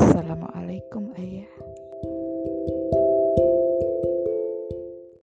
Assalamualaikum ayah.